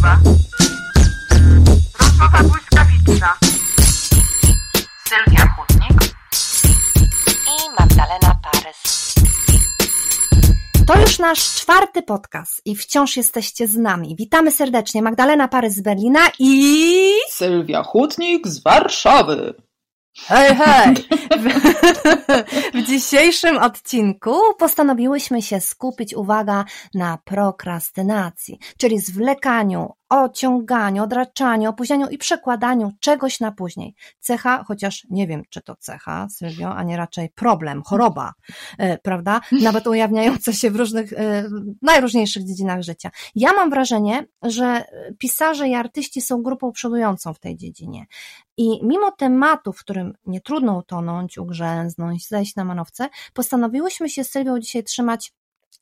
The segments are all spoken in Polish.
Rozmowa. Rozmowa błyskawiczna. Sylwia Chudnik. i Magdalena Parys. To już nasz czwarty podcast i wciąż jesteście z nami. Witamy serdecznie. Magdalena Parys z Berlina i... Sylwia Hutnik z Warszawy. Hej, hej! W, w dzisiejszym odcinku postanowiłyśmy się skupić, uwaga, na prokrastynacji, czyli zwlekaniu, ociąganiu, odraczaniu, opóźnianiu i przekładaniu czegoś na później. Cecha, chociaż nie wiem, czy to cecha, Sylwio, a nie raczej problem, choroba, e, prawda? Nawet ujawniająca się w różnych, e, najróżniejszych dziedzinach życia. Ja mam wrażenie, że pisarze i artyści są grupą przodującą w tej dziedzinie. I mimo tematu, w którym nie trudno utonąć, ugrzęznąć, zejść na manowce, postanowiłyśmy się z Sylwią dzisiaj trzymać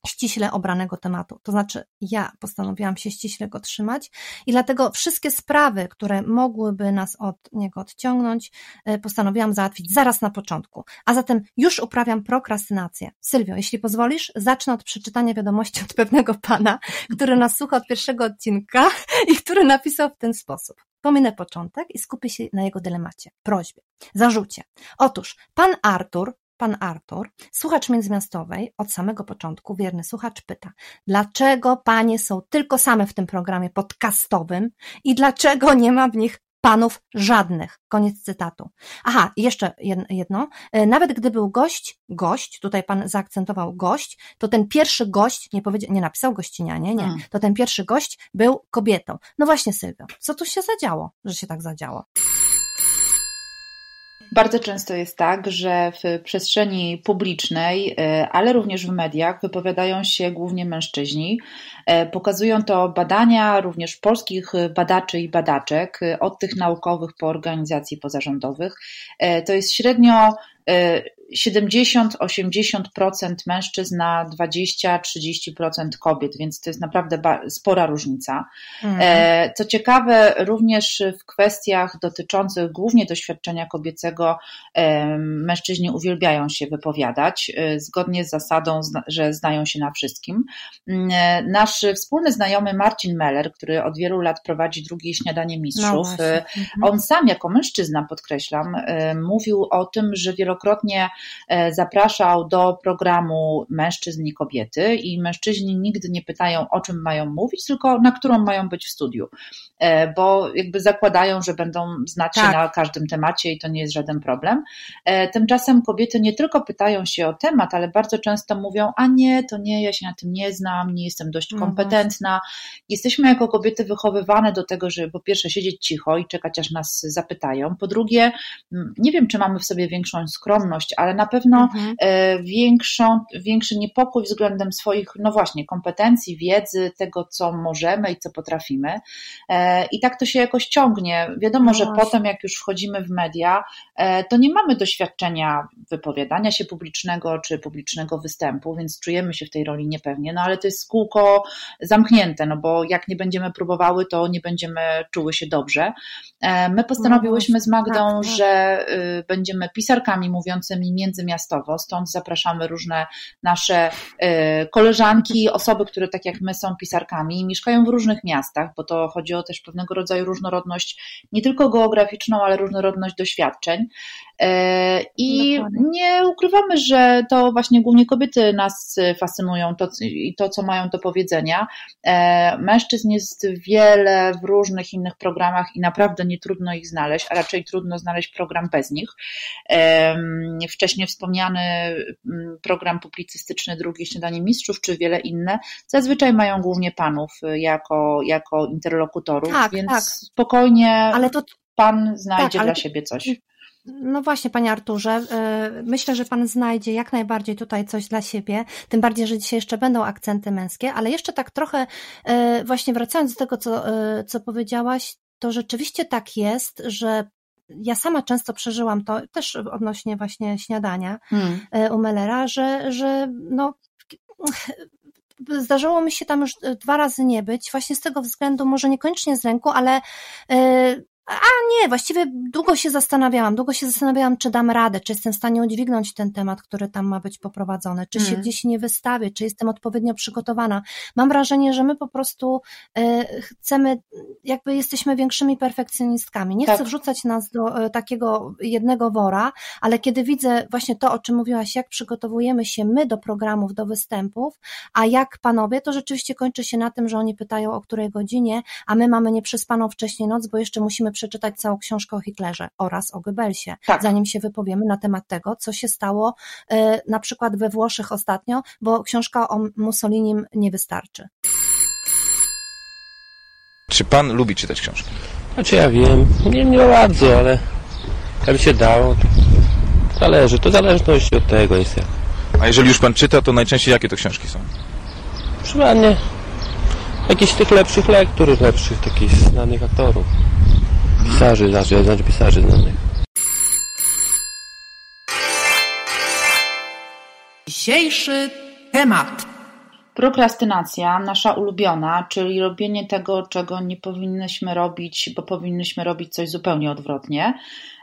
ściśle obranego tematu. To znaczy, ja postanowiłam się ściśle go trzymać i dlatego wszystkie sprawy, które mogłyby nas od niego odciągnąć, e, postanowiłam załatwić zaraz na początku. A zatem już uprawiam prokrastynację. Sylwio, jeśli pozwolisz, zacznę od przeczytania wiadomości od pewnego pana, który nas słucha od pierwszego odcinka i który napisał w ten sposób. Pominę początek i skupię się na jego dylemacie, prośbie, zarzucie. Otóż, pan Artur Pan Artur, słuchacz międzymiastowej, od samego początku, wierny słuchacz, pyta, dlaczego panie są tylko same w tym programie podcastowym i dlaczego nie ma w nich panów żadnych. Koniec cytatu. Aha, jeszcze jedno. E, nawet gdy był gość, gość, tutaj pan zaakcentował gość, to ten pierwszy gość, nie, powiedział, nie napisał gościnianie, nie, hmm. to ten pierwszy gość był kobietą. No właśnie, Sylwio, co tu się zadziało, że się tak zadziało? Bardzo często jest tak, że w przestrzeni publicznej, e, ale również w mediach wypowiadają się głównie mężczyźni. E, pokazują to badania również polskich badaczy i badaczek, e, od tych naukowych po organizacji pozarządowych. To jest średnio 70-80% mężczyzn na 20-30% kobiet, więc to jest naprawdę spora różnica. Mhm. Co ciekawe, również w kwestiach dotyczących głównie doświadczenia kobiecego, mężczyźni uwielbiają się wypowiadać, e, zgodnie z zasadą, że znają się na wszystkim. Mm, e, nasz wspólny znajomy Marcin Meller, który od wielu lat prowadzi drugie śniadanie mistrzów, no mhm. on sam jako mężczyzna, podkreślam, mówił o tym, że wielokrotnie E, zapraszał do programu mężczyzn i kobiety i mężczyźni nigdy nie pytają, o czym mają mówić, tylko na którą mają być w studiu, e, bo jakby zakładają, że będą znać tak. się na każdym temacie i to nie jest żaden problem. E, tymczasem kobiety nie tylko pytają się o temat, ale bardzo często mówią, a nie, to nie, ja się na tym nie znam, nie jestem dość mhm. kompetentna. Jesteśmy jako kobiety wychowywane do tego, żeby po pierwsze siedzieć cicho i czekać, aż nas zapytają. Po drugie, nie wiem, czy mamy w sobie większą skromność, ale na pewno mhm. E, większą, większy niepokój względem swoich, no właśnie, kompetencji, wiedzy, tego, co możemy i co potrafimy. E, I tak to się jakoś ciągnie. Wiadomo, no że potem, jak już wchodzimy w media, e, to nie mamy doświadczenia wypowiadania się publicznego czy publicznego występu, więc czujemy się w tej roli niepewnie, no ale to jest kółko zamknięte, no bo jak nie będziemy próbowały, to nie będziemy czuły się dobrze. My postanowiłyśmy z Magdą, tak, tak. że y, będziemy pisarkami mówiącymi między międzymiastowo, stąd zapraszamy różne nasze e, koleżanki, osoby, które tak jak my są pisarkami, mieszkają w różnych miastach, bo to chodzi o też pewnego rodzaju różnorodność, nie tylko geograficzną, ale różnorodność doświadczeń. E, I Dokładnie. nie ukrywamy, że to właśnie głównie kobiety nas fascynują to, i to, co mają do powiedzenia. E, mężczyzn jest wiele w różnych innych programach i naprawdę nie trudno ich znaleźć, a raczej trudno znaleźć program bez nich. Wcześniej wspomniany mm, program publicystyczny Drugie Śniadanie Mistrzów, czy wiele inne, zazwyczaj mają głównie panów jako, jako interlokutorów, tak, więc tak. spokojnie Ale to... pan znajdzie tak, ale... dla siebie coś. No właśnie, panie Arturze, y, myślę, że pan znajdzie jak najbardziej tutaj coś dla siebie, tym bardziej, że dzisiaj jeszcze będą akcenty męskie, ale jeszcze tak trochę y, właśnie wracając do tego, co, y, co powiedziałaś, to rzeczywiście tak jest, że ja sama często przeżyłam to, też odnośnie właśnie śniadania hmm. u Mellera, że, że no zdarzyło mi się tam już dwa razy nie być, właśnie z tego względu, może niekoniecznie z ręku, ale A nie, właściwie długo się zastanawiałam, długo się zastanawiałam, czy dam radę, czy jestem w stanie udźwignąć ten temat, który tam ma być poprowadzony, czy się mm. gdzieś nie wystawię, czy jestem odpowiednio przygotowana. Mam wrażenie, że my po prostu y, chcemy, jakby jesteśmy większymi perfekcjonistkami. Nie tak. chcę wrzucać nas do y, takiego jednego wora, ale kiedy widzę właśnie to, o czym mówiłaś, jak przygotowujemy się my do programów, do występów, a jak panowie, to rzeczywiście kończy się na tym, że oni pytają o której godzinie, a my mamy nieprzespaną wcześniej noc, bo jeszcze musimy przeczytać całą książkę o Hitlerze oraz o Goebbelsie, tak. zanim się wypowiemy na temat tego, co się stało y, na przykład we Włoszech ostatnio, bo książka o Mussolinim nie wystarczy. Czy pan lubi czytać książki? Znaczy ja wiem, nie, nie bardzo, ale jakby się dało, to zależy, to zależności od tego jest jak. A jeżeli już pan czyta, to najczęściej jakie to książki są? Przynajmniej jakichś tych lepszych lektur, lepszych takich znanych aktorów. Pisarzy, znaczy, znaczy pisarzy znanych. Dzisiejszy temat. Prokrastynacja, nasza ulubiona, czyli robienie tego, czego nie powinnyśmy robić, bo powinnyśmy robić coś zupełnie odwrotnie.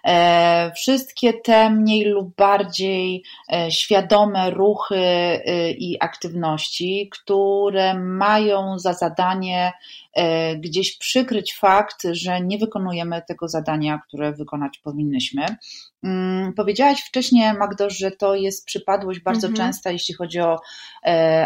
E, wszystkie te mniej lub bardziej e, świadome ruchy e, i aktywności, które mają za zadanie gdzieś przykryć fakt, że nie wykonujemy tego zadania, które wykonać powinnyśmy. Mm, powiedziałaś wcześniej, Magdo, że to jest przypadłość bardzo mhm. częsta, jeśli chodzi o e,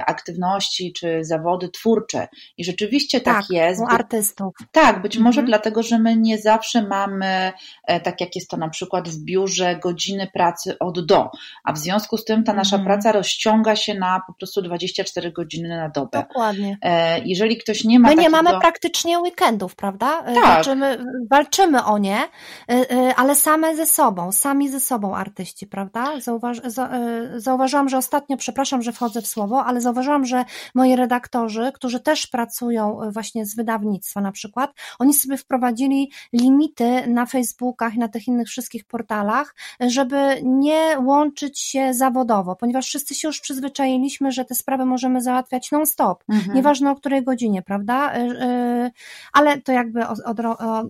aktywności czy zawody twórcze. I rzeczywiście tak, tak jest. U artystów. Tak, być może mhm. dlatego, że my nie zawsze mamy, e, tak jak jest to na przykład w biurze, godziny pracy od do. A w związku z tym ta nasza mhm. praca rozciąga się na po prostu 24 godziny na dobę. Dokładnie. E, jeżeli ktoś nie ma. My nie mamy praktycznie weekendów, prawda? E, tak. Walczymy, walczymy o nie, e, e, ale same ze sobą sami ze sobą artyści, prawda? Zauważ, za, e, zauważyłam, że ostatnio, przepraszam, że wchodzę w słowo, ale zauważyłam, że moi redaktorzy, którzy też pracują e, właśnie z wydawnictwa na przykład, oni sobie wprowadzili limity na Facebookach i na tych innych wszystkich portalach, żeby nie łączyć się zawodowo, ponieważ wszyscy się już przyzwyczailiśmy, że te sprawy możemy załatwiać non-stop, mhm. nieważne o której godzinie, prawda? E, ale to jakby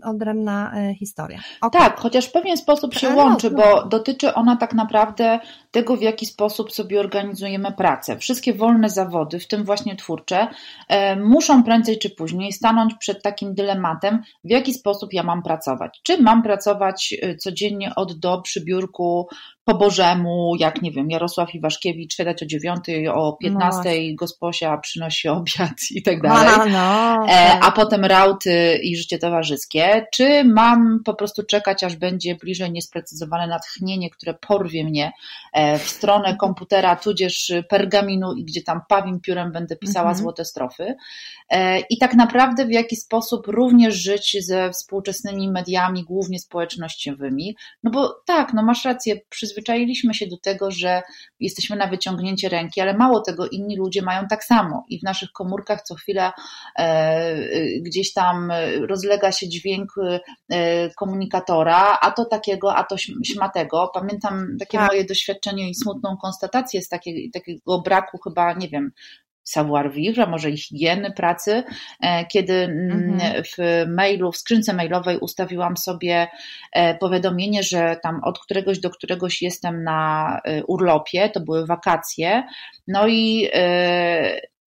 odrębna historia. Okay. Tak, chociaż w pewien sposób się łączy, no, bo dotyczy ona tak naprawdę tego, w jaki sposób sobie organizujemy pracę. Wszystkie wolne zawody, w tym właśnie twórcze, e, muszą prędzej czy później stanąć przed takim dylematem, w jaki sposób ja mam pracować. Czy mam pracować e, codziennie od do przy biurku po Bożemu, jak nie wiem, Jarosław Iwaszkiewicz siadać o dziewiątej, o piętnastej no gosposia przynosi obiad i tak dalej, a, no, e, a potem rauty i życie towarzyskie, czy mam po prostu czekać, aż będzie bliżej niesprecyzowane natchnienie, które porwie mnie e, w stronę komputera, tudzież pergaminu i gdzie tam pawim piórem będę pisała mhm. złote strofy? E, i tak naprawdę w jaki sposób również żyć ze współczesnymi mediami, głównie społecznościowymi, no bo tak, no masz rację, przyzwyczajenie przyzwyczailiśmy się do tego, że jesteśmy na wyciągnięcie ręki, ale mało tego, inni ludzie mają tak samo i w naszych komórkach co chwilę e, gdzieś tam rozlega się dźwięk e, komunikatora, a to takiego, a to śmatego. Pamiętam takie tak. moje doświadczenie i smutną konstatację z takiego, takiego braku chyba, nie wiem, savoir-vivre, może i higieny pracy, e, kiedy mhm. w mailu, w skrzynce mailowej ustawiłam sobie e, powiadomienie, że tam od któregoś do któregoś jestem na e, urlopie, to były wakacje, no i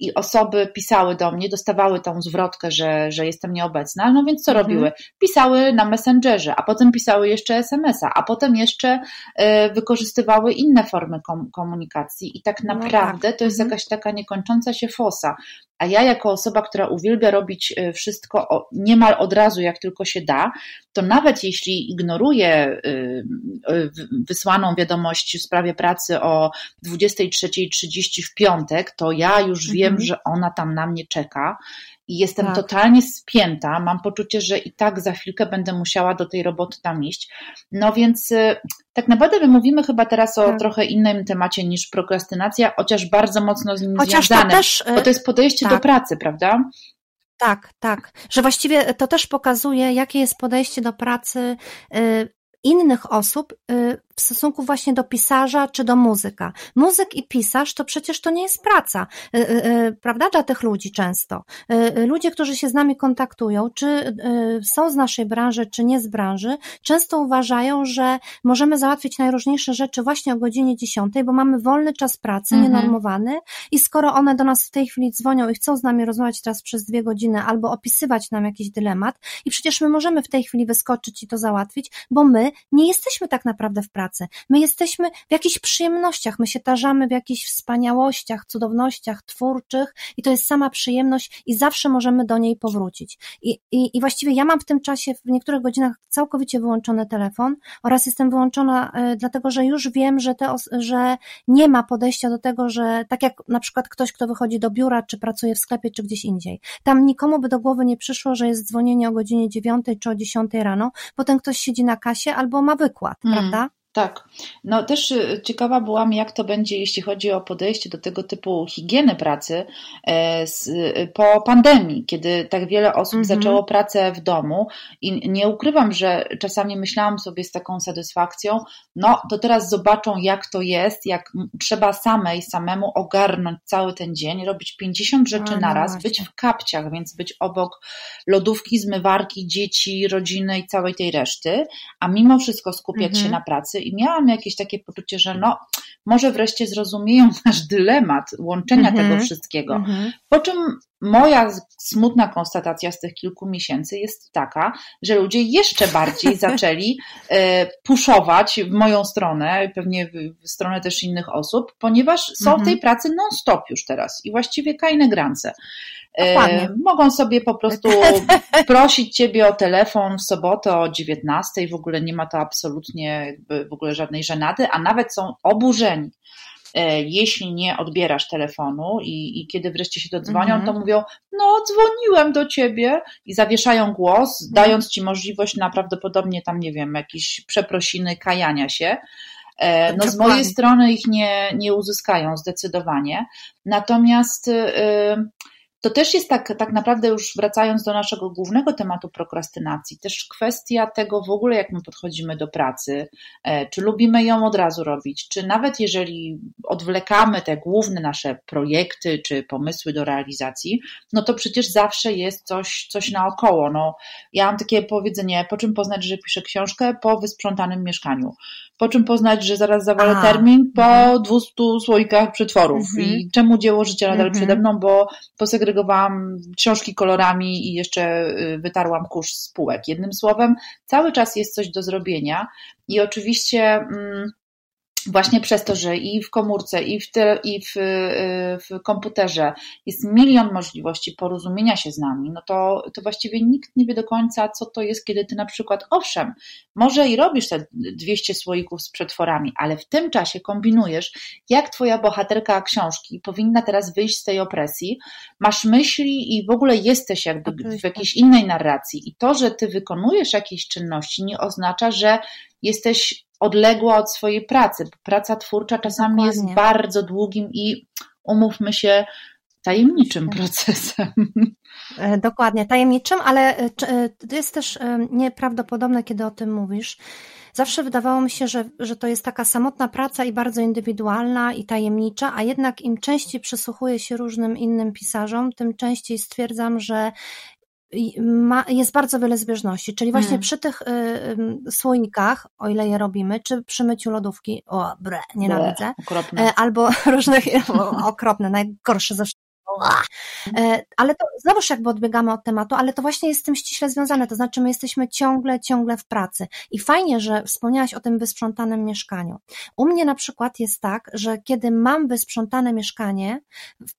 i osoby pisały do mnie, dostawały tą zwrotkę, że, że jestem nieobecna, no więc co mhm. robiły? Pisały na Messengerze, a potem pisały jeszcze SMS-a, a potem jeszcze y, wykorzystywały inne formy kom komunikacji i tak naprawdę no tak. to jest mhm. jakaś taka niekończąca się fosa. A ja, jako osoba, która uwielbia robić e, wszystko niemal od razu, jak tylko się da, to nawet jeśli ignoruję wysłaną wiadomość w sprawie pracy o 23.30 w piątek, to ja już wiem, mhm. że ona tam na mnie czeka i jestem tak. totalnie spięta. Mam poczucie, że i tak za chwilkę będę musiała do tej roboty tam iść. No więc y, tak naprawdę my mówimy chyba teraz o tak. trochę innym temacie niż prokrastynacja, chociaż bardzo mocno z nim chociaż związane. To też, bo to jest podejście tak. do pracy, prawda? Tak, tak. Że właściwie to też pokazuje, jakie jest podejście do pracy y, innych osób y, w stosunku właśnie do pisarza czy do muzyka. Muzyk i pisarz to przecież to nie jest praca, y, y, y, prawda, dla tych ludzi często. Ludzie, którzy się z nami kontaktują, czy są z naszej branży, czy nie z branży, często uważają, że możemy załatwić najróżniejsze rzeczy właśnie o godzinie 10, bo mamy wolny czas pracy, mhm. nienormowany i skoro one do nas w tej chwili dzwonią i chcą z nami rozmawiać teraz przez dwie godziny albo opisywać nam jakiś dylemat i przecież my możemy w tej chwili wyskoczyć i to załatwić, bo my nie jesteśmy tak naprawdę w pracy. My jesteśmy w jakichś przyjemnościach, my się tarzamy w jakichś wspaniałościach, cudownościach twórczych i to jest sama przyjemność i zawsze możemy do niej powrócić. I, i, i właściwie ja mam w tym czasie w niektórych godzinach całkowicie wyłączony telefon oraz jestem wyłączona y, dlatego, że już wiem, że, te, że nie ma podejścia do tego, że tak jak na przykład ktoś, kto wychodzi do biura, czy pracuje w sklepie, czy gdzieś indziej. Tam nikomu by do głowy nie przyszło, że jest dzwonienie o godzinie dziewiątej czy o dziesiątej rano, bo ten ktoś siedzi na kasie albo ma wykład, mm. prawda? Tak. No też y, ciekawa byłam, jak to będzie, jeśli chodzi o podejście do tego typu higieny pracy e, y, po pandemii, kiedy tak wiele osób mhm. zaczęło pracę w domu i nie ukrywam, że czasami myślałam sobie z taką satysfakcją, no to teraz zobaczą, jak to jest, jak trzeba samej, samemu ogarnąć cały ten dzień, robić 50 rzeczy no naraz, być w kapciach, więc być obok lodówki, zmywarki, dzieci, rodziny i całej tej reszty, a mimo wszystko skupiać mhm. się na pracy i miałam jakieś takie poczucie, że no, może wreszcie zrozumieją nasz dylemat łączenia mm -hmm. tego wszystkiego. Mm -hmm. Po czym moja smutna konstatacja z tych kilku miesięcy jest taka, że ludzie jeszcze bardziej zaczęli e, puszować w moją stronę, pewnie w stronę też innych osób, ponieważ są -hmm. w tej pracy non-stop już teraz i właściwie kajne grance. E, mogą sobie po prostu prosić Ciebie o telefon w sobotę o 19, w ogóle nie ma to absolutnie w ogóle żadnej żenady, a nawet są oburzeni jeśli nie odbierasz telefonu i, i kiedy wreszcie się dodzwonią, mhm. to mówią, no dzwoniłem do ciebie i zawieszają głos, mhm. dając ci możliwość na prawdopodobnie tam, nie wiem, jakieś przeprosiny, kajania się. E, no z mojej strony ich nie, nie uzyskają zdecydowanie. Natomiast yy, to też jest tak, tak naprawdę już wracając do naszego głównego tematu prokrastynacji, też kwestia tego w ogóle, jak my podchodzimy do pracy, e, czy lubimy ją od razu robić, czy nawet jeżeli odwlekamy te główne nasze projekty, czy pomysły do realizacji, no to przecież zawsze jest coś, coś naokoło. No, ja mam takie powiedzenie, po czym poznać, że piszę książkę? Po wysprzątanym mieszkaniu. Po czym poznać, że zaraz zawalę termin? Po 200 słoikach przetworów. Mhm. I czemu dzieło życia nadal mhm. przede mną? Bo posegregowałam segregowałam książki kolorami i jeszcze y, wytarłam kurz z półek. Jednym słowem, cały czas jest coś do zrobienia i oczywiście. Mm, właśnie przez to, że i w komórce, i w, te, i w, y, w komputerze jest milion możliwości porozumienia się z nami, no to, to właściwie nikt nie wie do końca, co to jest, kiedy ty na przykład, owszem, może i robisz te 200 słoików z przetworami, ale w tym czasie kombinujesz, jak twoja bohaterka książki powinna teraz wyjść z tej opresji, masz myśli i w ogóle jesteś jakby w jakiejś innej narracji. I to, że ty wykonujesz jakieś czynności nie oznacza, że jesteś odległa od swojej pracy. Praca twórcza czasami Dokładnie. jest bardzo długim i umówmy się, tajemniczym procesem. E, dokładnie, tajemniczym, ale e, e, to jest też nieprawdopodobne, kiedy o tym mówisz. Zawsze wydawało mi się, że, że to jest taka samotna praca i bardzo indywidualna i tajemnicza, a jednak im częściej przysłuchuję się różnym innym pisarzom, tym częściej stwierdzam, że ma, jest bardzo wiele zbieżności, czyli właśnie hmm. przy tych y, y, słoikach, o ile je robimy, czy przy myciu lodówki, o bre, nienawidzę, bre, albo różnych, o, okropne, najgorsze ze wszystkich. E, ale to znowuż jakby odbiegamy od tematu, ale to właśnie jest z tym ściśle związane, to znaczy my jesteśmy ciągle, ciągle w pracy. I fajnie, że wspomniałaś o tym wysprzątanym mieszkaniu. U mnie na przykład jest tak, że kiedy mam wysprzątane mieszkanie,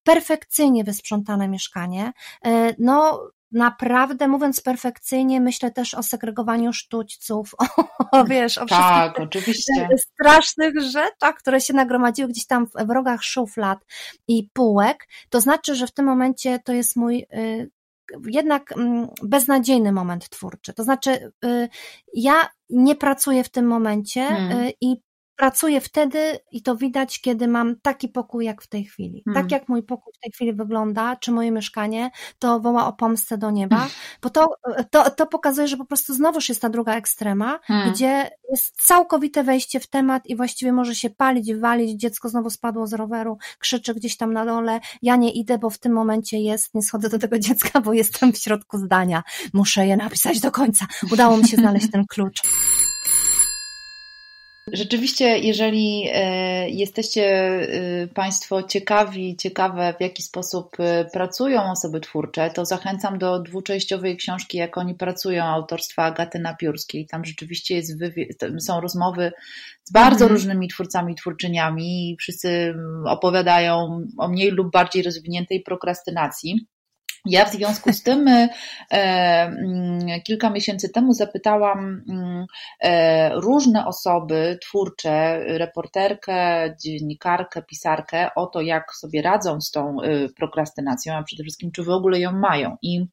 perfekcyjnie wysprzątane mieszkanie, e, no naprawdę, mówiąc perfekcyjnie, myślę też o segregowaniu sztućców, o, wiesz, o tak, wszystkich oczywiście. strasznych rzeczach, które się nagromadziły gdzieś tam w rogach szuflad i półek. To znaczy, że w tym momencie to jest mój y, jednak mm, beznadziejny moment twórczy. To znaczy, y, ja nie pracuję w tym momencie hmm. y, i pracuję wtedy i to widać, kiedy mam taki pokój jak w tej chwili. Hmm. Tak jak mój pokój w tej chwili wygląda, czy moje mieszkanie, to woła o pomstę do nieba, bo to, to, to pokazuje, że po prostu znowuż jest ta druga ekstrema, Hmm. gdzie jest całkowite wejście w temat i właściwie może się palić, walić, dziecko znowu spadło z roweru, krzyczy gdzieś tam na dole, ja nie idę, bo w tym momencie jest, nie schodzę do tego dziecka, bo jestem w środku zdania, muszę je napisać do końca. Udało mi się znaleźć ten klucz. Rzeczywiście, jeżeli e, jesteście e, Państwo ciekawi, ciekawe w jaki sposób e, pracują osoby twórcze, to zachęcam do dwuczęściowej książki, jak oni pracują, autorstwa Agaty Napiórskiej. Tam rzeczywiście jest są rozmowy z bardzo Mhm. różnymi twórcami twórczyniami i wszyscy mm, opowiadają o mniej lub bardziej rozwiniętej prokrastynacji. Ja w związku z tym e, mm, kilka miesięcy temu zapytałam mm, e, różne osoby twórcze, reporterkę, dziennikarkę, pisarkę o to, jak sobie radzą z tą e, prokrastynacją, a przede wszystkim, czy w ogóle ją mają. I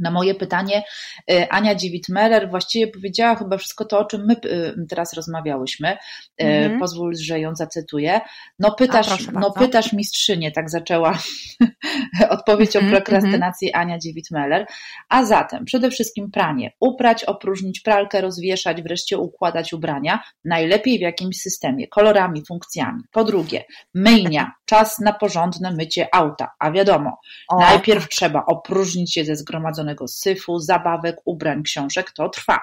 na moje pytanie e, Ania Dziewit-Meller właściwie powiedziała chyba wszystko to, o czym my e, teraz rozmawiałyśmy. E, Mhm. Pozwól, że ją zacytuję. No pytasz, no pytasz mistrzynię, tak zaczęła odpowiedź o Mhm, prokrastynacji Ania Dziewit-Meller. A zatem przede wszystkim pranie. Uprać, opróżnić pralkę, rozwieszać, wreszcie układać ubrania. Najlepiej w jakimś systemie, kolorami, funkcjami. Po drugie, myjnia. Czas na porządne mycie auta. A wiadomo, O, Najpierw trzeba opróżnić się ze syfu, zabawek, ubrań, książek, to trwa.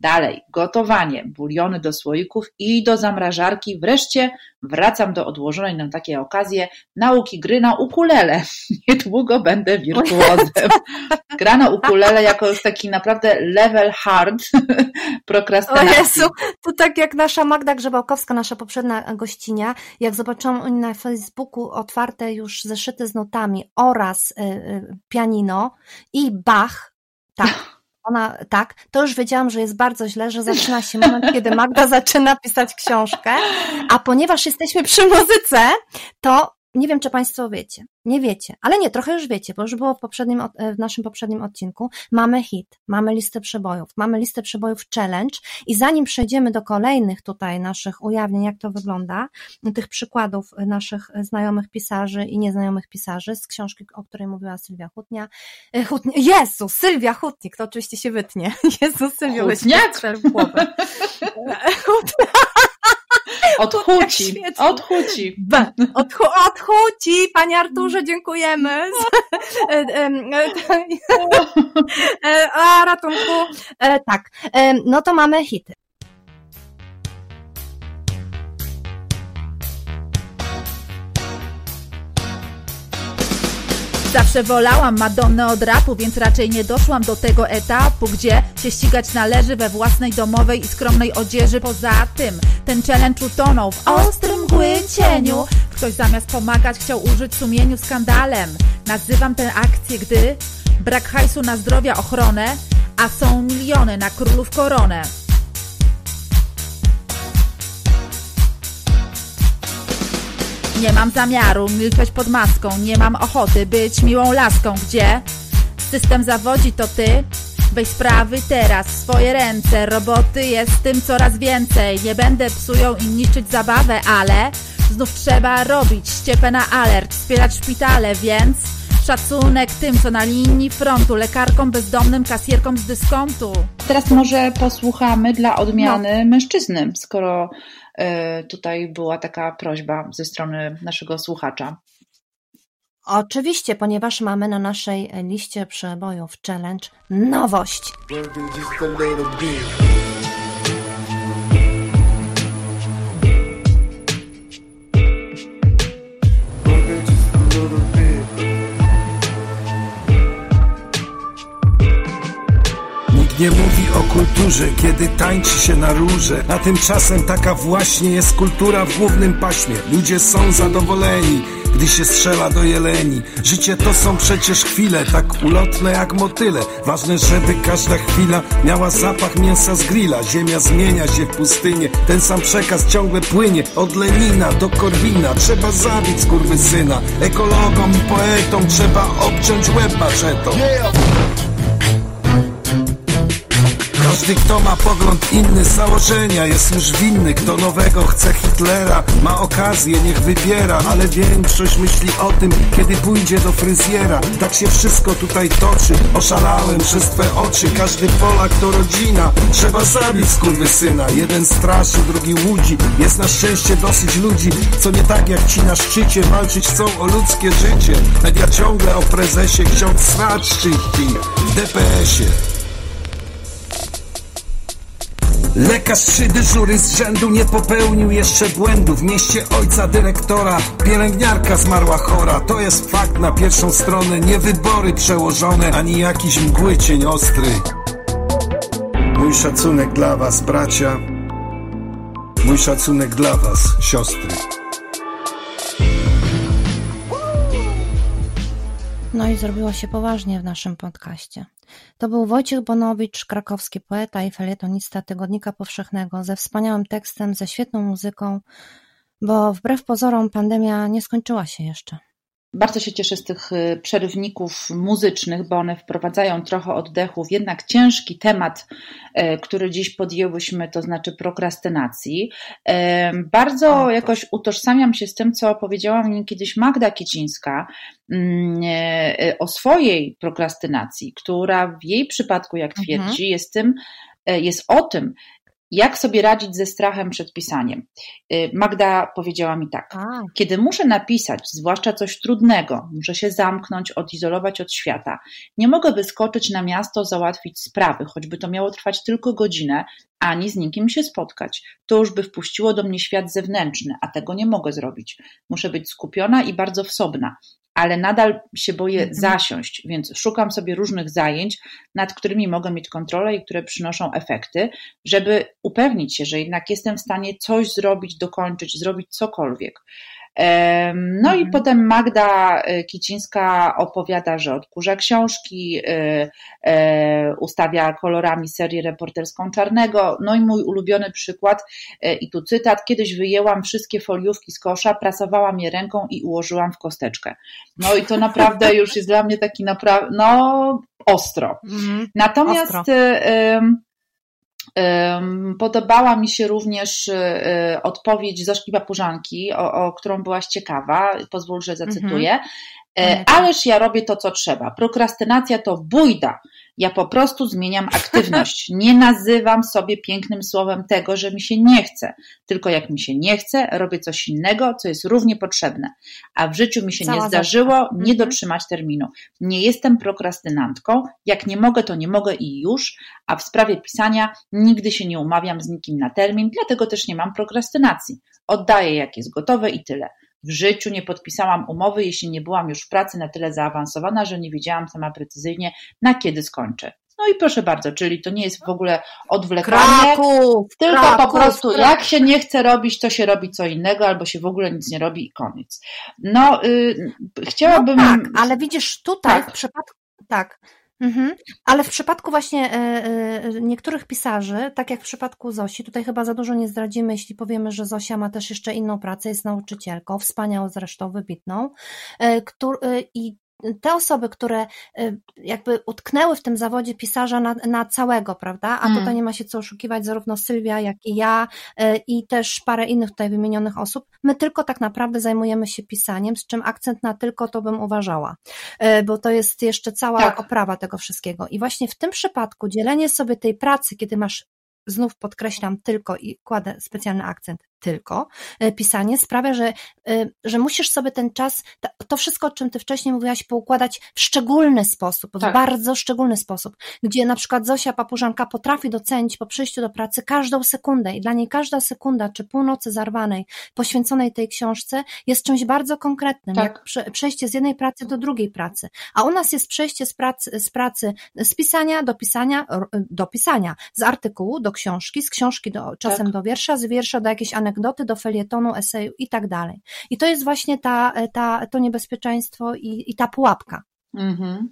Dalej, gotowanie, buliony do słoików i do zamrażarki. Wreszcie wracam do odłożonej na takie okazje nauki gry na ukulele. Niedługo będę wirtuozem. Gra na ukulele jako już taki naprawdę level hard O prokrastynacji. Jezu, to tak jak nasza Magda Grzebałkowska, nasza poprzednia gościnia, jak zobaczyłam na Facebooku otwarte już zeszyty z notami oraz y, y, pianino i Bach, tak, ona, tak, to już wiedziałam, że jest bardzo źle, że zaczyna się moment, kiedy Magda zaczyna pisać książkę, a ponieważ jesteśmy przy muzyce, to nie wiem, czy Państwo wiecie, nie wiecie, ale nie, trochę już wiecie, bo już było w, poprzednim, od- w naszym poprzednim odcinku. Mamy hit, mamy listę przebojów, mamy listę przebojów challenge i zanim przejdziemy do kolejnych tutaj naszych ujawnień, jak to wygląda, tych przykładów naszych znajomych pisarzy i nieznajomych pisarzy z książki, o której mówiła Sylwia Hutnia. e, Hutnia Jezu, Sylwia Hutnik, to oczywiście się wytnie. Jezu, Sylwia Hutniak? w głowę. Hut- Od jak huci, świetnie. od huci. B. Odchu, odchuci, panie Arturze, dziękujemy. E, e, e, A ratunku. Tak, no to mamy hity. Zawsze wolałam Madonnę od rapu, więc raczej nie doszłam do tego etapu, gdzie się ścigać należy we własnej domowej i skromnej odzieży. Poza tym, ten challenge utonął w ostrym mgły cieniu. Ktoś zamiast pomagać chciał użyć sumieniu skandalem. Nazywam tę akcję, gdy brak hajsu na zdrowia ochronę, a są miliony na królów koronę. Nie mam zamiaru milczeć pod maską, nie mam ochoty być miłą laską, gdzie system zawodzi to ty. Weź sprawy teraz w swoje ręce, roboty jest tym coraz więcej. Nie będę psują i niszczyć zabawę, ale znów trzeba robić ściepę na alert, wspierać szpitale, więc szacunek tym, co na linii frontu, lekarkom, bezdomnym, kasjerkom z dyskontu. Teraz może posłuchamy dla odmiany mężczyzny, skoro tutaj była taka prośba ze strony naszego słuchacza. Oczywiście, ponieważ mamy na naszej liście przebojów challenge nowość. Nie mówi o kulturze, kiedy tańczy się na róże A tymczasem taka właśnie jest kultura w głównym paśmie. Ludzie są zadowoleni, gdy się strzela do jeleni. Życie to są przecież chwile, tak ulotne jak motyle. Ważne, żeby każda chwila miała zapach mięsa z grilla. Ziemia zmienia się w pustynię, ten sam przekaz ciągle płynie. Od Lenina do Korwina, trzeba zabić skurwysyna. Ekologom i poetom trzeba obciąć łeb maczetą Każdy, kto ma pogląd inny założenia jest już winny. Kto nowego chce Hitlera, ma okazję, niech wybiera. Ale większość myśli o tym, kiedy pójdzie do fryzjera. Tak się wszystko tutaj toczy, oszalałem przez twe oczy. Każdy Polak to rodzina, trzeba zabić skurwysyna. Jeden straszy, drugi łudzi, jest na szczęście dosyć ludzi Co nie tak jak ci na szczycie, walczyć chcą o ludzkie życie. Media ciągle o prezesie, ksiądz sracz czyści w DPS-ie Lekarz trzy dyżury z rzędu nie popełnił jeszcze błędu W mieście ojca dyrektora pielęgniarka zmarła chora. To jest fakt. Na pierwszą stronę Nie wybory przełożone, ani jakiś mgły cień ostry. Mój szacunek dla was bracia. Mój szacunek dla was siostry. No i zrobiło się poważnie w naszym podcaście. To był Wojciech Bonowicz, krakowski poeta i felietonista Tygodnika Powszechnego, ze wspaniałym tekstem, ze świetną muzyką, bo wbrew pozorom pandemia nie skończyła się jeszcze. Bardzo się cieszę z tych y, przerywników muzycznych, bo one wprowadzają trochę oddechu w jednak ciężki temat, e, który dziś podjęłyśmy, to znaczy prokrastynacji. E, Bardzo jakoś utożsamiam się z tym, co powiedziała mi kiedyś Magda Kiecińska mm, o swojej prokrastynacji, która w jej przypadku, jak Mhm. twierdzi, jest tym, jest o tym, jak sobie radzić ze strachem przed pisaniem. E, Magda powiedziała mi tak. A, Kiedy muszę napisać, zwłaszcza coś trudnego, muszę się zamknąć, odizolować od świata. Nie mogę wyskoczyć na miasto, załatwić sprawy, choćby to miało trwać tylko godzinę, ani z nikim się spotkać. To już by wpuściło do mnie świat zewnętrzny, a tego nie mogę zrobić. Muszę być skupiona i bardzo wsobna. Ale nadal się boję Mhm. zasiąść, więc szukam sobie różnych zajęć, nad którymi mogę mieć kontrolę i które przynoszą efekty, żeby upewnić się, że jednak jestem w stanie coś zrobić, dokończyć, zrobić cokolwiek. No i Mhm. potem Magda e, Kicińska opowiada, że odkurza książki, e, e, ustawia kolorami serię reporterską Czarnego. No i mój ulubiony przykład, i tu cytat, kiedyś wyjęłam wszystkie foliówki z kosza, prasowałam je ręką i ułożyłam w kosteczkę. No i to naprawdę już jest dla mnie taki naprawdę, no ostro. mhm. Natomiast Ostro. Podobała mi się również y, y, odpowiedź Zośki Papużanki, o, o którą byłaś ciekawa. Pozwól, że zacytuję. E. Ależ ja robię to, co trzeba. Prokrastynacja to bójda. Ja po prostu zmieniam aktywność. Nie nazywam sobie pięknym słowem tego, że mi się nie chce. Tylko jak mi się nie chce, robię coś innego, co jest równie potrzebne. A w życiu mi się Cała nie zdarzyło nie Mhm. dotrzymać terminu. Nie jestem prokrastynantką. Jak nie mogę, to nie mogę i już. A w sprawie pisania nigdy się nie umawiam z nikim na termin, dlatego też nie mam prokrastynacji. Oddaję, jak jest gotowe i tyle. W życiu nie podpisałam umowy, jeśli nie byłam już w pracy na tyle zaawansowana, że nie wiedziałam sama precyzyjnie, na kiedy skończę. No i proszę bardzo, czyli to nie jest w ogóle odwlekanie, Kraków! tylko Kraków, po prostu Kraków. jak się nie chce robić, to się robi co innego, albo się w ogóle nic nie robi i koniec. No, y, chciałabym... No tak, ale widzisz tutaj Tak. w przypadku, tak, mhm. ale w przypadku właśnie e, e, niektórych pisarzy, tak jak w przypadku Zosi, tutaj chyba za dużo nie zdradzimy, jeśli powiemy, że Zosia ma też jeszcze inną pracę, jest nauczycielką, wspaniałą zresztą, wybitną, e, i te osoby, które e, jakby utknęły w tym zawodzie pisarza na, na całego, prawda? A Mm. tutaj nie ma się co oszukiwać, zarówno Sylwia, jak i ja e, i też parę innych tutaj wymienionych osób. My tylko tak naprawdę zajmujemy się pisaniem, z czym akcent na tylko to bym uważała, e, bo to jest jeszcze cała Tak. oprawa tego wszystkiego. I właśnie w tym przypadku dzielenie sobie tej pracy, kiedy masz znów podkreślam tylko i kładę specjalny akcent tylko, e, pisanie sprawia, że, e, że musisz sobie ten czas, to wszystko, o czym ty wcześniej mówiłaś, poukładać w szczególny sposób, w Tak. bardzo szczególny sposób, gdzie na przykład Zosia Papużanka potrafi docenić po przyjściu do pracy każdą sekundę i dla niej każda sekunda, czy północy zarwanej, poświęconej tej książce jest czymś bardzo konkretnym, Tak. jak prze, przejście z jednej pracy do drugiej pracy, a u nas jest przejście z pracy, z pracy z pisania do pisania, do pisania, z artykułu do książki, z książki do, czasem Tak. do wiersza, z wiersza do jakiejś anegdoty, do felietonu, eseju i tak dalej. I to jest właśnie ta, ta, to niebezpieczeństwo i, i ta pułapka. Mhm.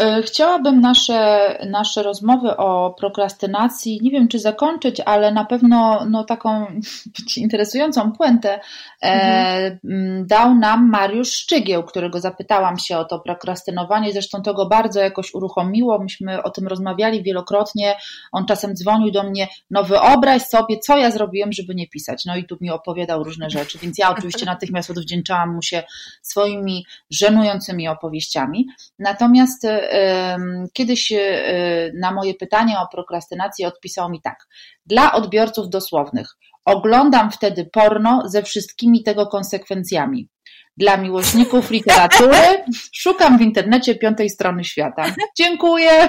E, Chciałabym nasze, nasze rozmowy o prokrastynacji, nie wiem czy zakończyć, ale na pewno no, taką interesującą puentę e, m, dał nam Mariusz Szczygieł, którego zapytałam się o to prokrastynowanie. Zresztą to go bardzo jakoś uruchomiło. Myśmy o tym rozmawiali wielokrotnie. On czasem dzwonił do mnie, no wyobraź sobie, co ja zrobiłem, żeby nie pisać. No i tu mi opowiadał różne rzeczy, więc ja oczywiście natychmiast odwdzięczałam mu się swoimi żenującymi opowieściami. Natomiast em, kiedyś e, na moje pytanie o prokrastynację odpisał mi tak. Dla odbiorców dosłownych. Oglądam wtedy porno ze wszystkimi tego konsekwencjami. Dla miłośników literatury szukam w internecie piątej strony świata. Dziękuję.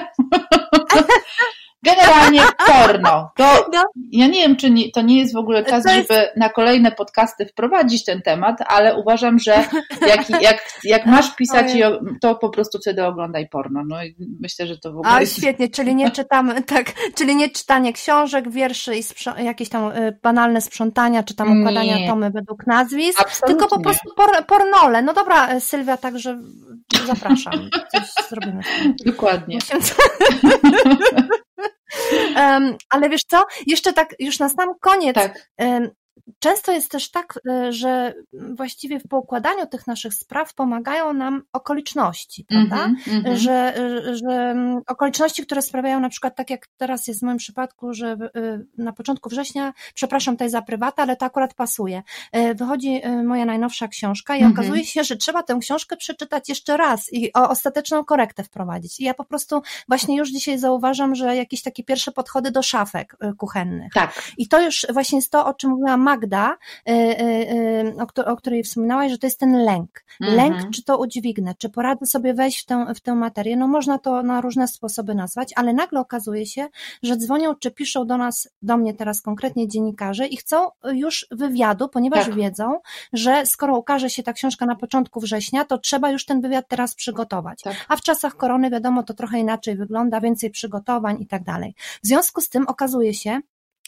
Generalnie porno. To No. ja nie wiem, czy nie, to nie jest w ogóle czas, jest- żeby na kolejne podcasty wprowadzić ten temat, ale uważam, że jak, jak, jak masz pisać, to po prostu wtedy oglądaj porno. No i myślę, że to w ogóle A jest... świetnie, czyli nie czytamy, tak, czyli nie czytanie książek, wierszy i jakieś tam y, banalne sprzątania, czy tam układania Nie. tomy według nazwisk, Absolutnie. tylko po prostu por, pornole. No dobra, y, Sylwia, także zapraszam, coś zrobimy. Dokładnie. Musimy- Em, ale wiesz co, jeszcze tak już na sam koniec, Tak. em, Często jest też tak, e, że właściwie w poukładaniu tych naszych spraw pomagają nam okoliczności, prawda? Mhm, mhm. że, e, że mm, okoliczności, które sprawiają na przykład tak jak teraz jest w moim przypadku, że y, na początku września, przepraszam tutaj za prywatę, ale to akurat pasuje. Y, Wychodzi moja najnowsza książka i Mhm. okazuje się, że trzeba tę książkę przeczytać jeszcze raz i o ostateczną korektę wprowadzić. I ja po prostu właśnie już dzisiaj zauważam, że jakieś takie pierwsze podchody do szafek kuchennych. Tak. I to już właśnie jest to, o czym mówiła Magda, y, y, y, o, któ- o której wspominałaś, że to jest ten lęk. Mhm. Lęk, czy to udźwignę, czy poradzę sobie wejść w tę, w tę materię. No można to na różne sposoby nazwać, ale nagle okazuje się, że dzwonią czy piszą do nas, do mnie teraz konkretnie dziennikarze i chcą już wywiadu, ponieważ Tak. wiedzą, że skoro ukaże się ta książka na początku września, to trzeba już ten wywiad teraz przygotować. Tak. A w czasach korony wiadomo, to trochę inaczej wygląda, więcej przygotowań i tak dalej. W związku z tym okazuje się,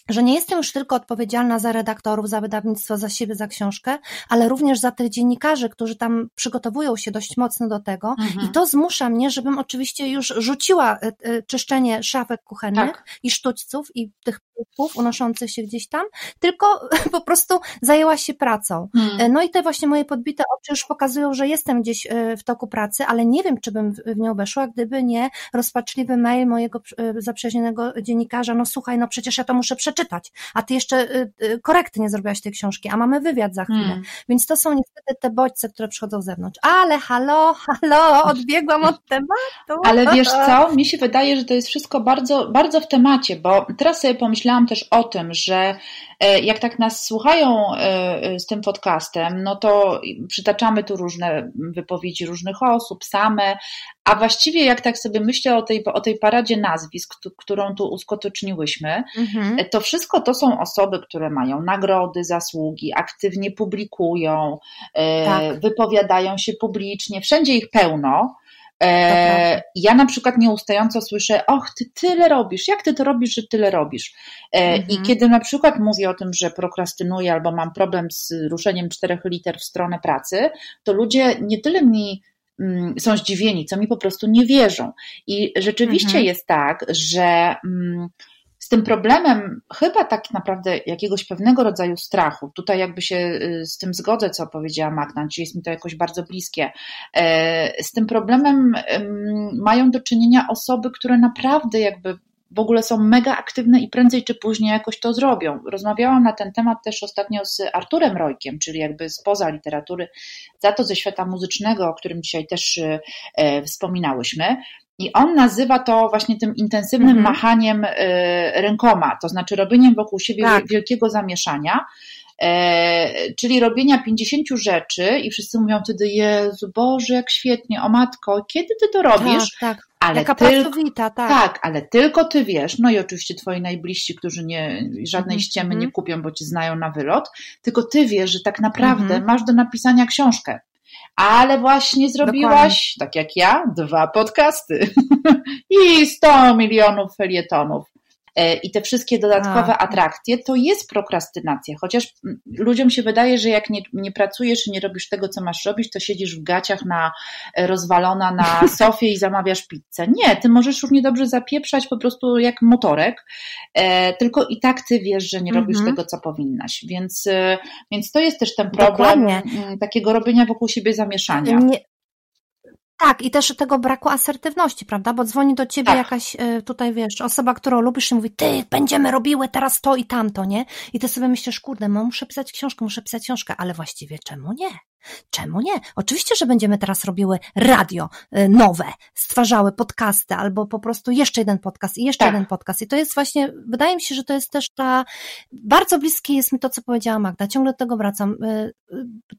że nie jestem już tylko odpowiedzialna za redaktorów, za wydawnictwo, za siebie, za książkę, ale również za tych dziennikarzy, którzy tam przygotowują się dość mocno do tego. Mhm. I to zmusza mnie, żebym oczywiście już rzuciła e, e, czyszczenie szafek kuchennych Tak. i sztućców i tych pupów unoszących się gdzieś tam, tylko po prostu zajęła się pracą. E, No i te właśnie moje podbite oczy już pokazują, że jestem gdzieś e, w toku pracy, ale nie wiem, czy bym w nią weszła, gdyby nie rozpaczliwy mail mojego e, zaprzyjaźnionego dziennikarza, no słuchaj, no przecież ja to muszę przeczytać, a ty jeszcze e, korekty nie zrobiłaś tej książki, a mamy wywiad za chwilę. Hmm. Więc to są niestety te bodźce, które przychodzą z zewnątrz. Ale halo, halo, odbiegłam od tematu. Ale wiesz co, mi się wydaje, że to jest wszystko bardzo, bardzo w temacie, bo teraz sobie pomyślałam też o tym, że e, jak tak nas słuchają e, e, z tym podcastem, no to przytaczamy tu różne wypowiedzi różnych osób, same, a właściwie jak tak sobie myślę o tej, o tej paradzie nazwisk, któ- którą tu uskuteczniłyśmy, Mhm. to wszystko to są osoby, które mają nagrody, zasługi, aktywnie publikują, Tak. wypowiadają się publicznie, wszędzie ich pełno. E, ja na przykład nieustająco słyszę, och, ty tyle robisz, jak ty to robisz, że tyle robisz? E, Mhm. I kiedy na przykład mówię o tym, że prokrastynuję albo mam problem z ruszeniem czterech liter w stronę pracy, to ludzie nie tyle mi mm, są zdziwieni, co mi po prostu nie wierzą. I rzeczywiście Mhm. jest tak, że mm, z tym problemem chyba tak naprawdę jakiegoś pewnego rodzaju strachu, tutaj jakby się y, z tym zgodzę, co powiedziała Magna, czyli jest mi to jakoś bardzo bliskie, e, z tym problemem em, mają do czynienia osoby, które naprawdę jakby w ogóle są mega aktywne i prędzej czy później jakoś to zrobią. Rozmawiałam na ten temat też ostatnio z Arturem Rojkiem, czyli jakby spoza literatury, za to ze świata muzycznego, o którym dzisiaj też y, e, wspominałyśmy. I on nazywa to właśnie tym intensywnym Mhm. machaniem y, rękoma, to znaczy robieniem wokół siebie Tak. wielkiego zamieszania. E, czyli robienia 50 rzeczy i wszyscy mówią wtedy, Jezu, Boże, jak świetnie, o matko, kiedy ty to robisz? Tak, tak. Ale Jaka tylko, tak. tak, ale tylko ty wiesz, no i oczywiście twoi najbliżsi, którzy nie, żadnej Mhm, ściemy mhm. nie kupią, bo cię znają na wylot, tylko ty wiesz, że tak naprawdę Mhm. masz do napisania książkę. Ale właśnie zrobiłaś, tak jak ja, dwa podcasty i 100 milionów felietonów. E, i te wszystkie dodatkowe A. atrakcje, to jest prokrastynacja. Chociaż mm, ludziom się wydaje, że jak nie, nie pracujesz i nie robisz tego, co masz robić, to siedzisz w gaciach na e, rozwalona na sofie i zamawiasz pizzę. Nie, ty możesz równie dobrze zapieprzać po prostu jak motorek, e, tylko i tak ty wiesz, że nie robisz Mhm. tego, co powinnaś. Więc, więc to jest też ten problem Dokładnie. mm, takiego robienia wokół siebie zamieszania. Nie, tak, i też tego braku asertywności, prawda? Bo dzwoni do ciebie Tak. jakaś e, tutaj, wiesz, osoba, którą lubisz i mówi, ty, będziemy robiły teraz to i tamto, nie? I ty sobie myślisz, kurde, no muszę pisać książkę, muszę pisać książkę, ale właściwie czemu nie? Czemu nie? Oczywiście, że będziemy teraz robiły radio e, nowe, stwarzały podcasty, albo po prostu jeszcze jeden podcast i jeszcze Tak. jeden podcast. I to jest właśnie, wydaje mi się, że to jest też ta, bardzo bliskie jest mi to, co powiedziała Magda, ciągle do tego wracam. E,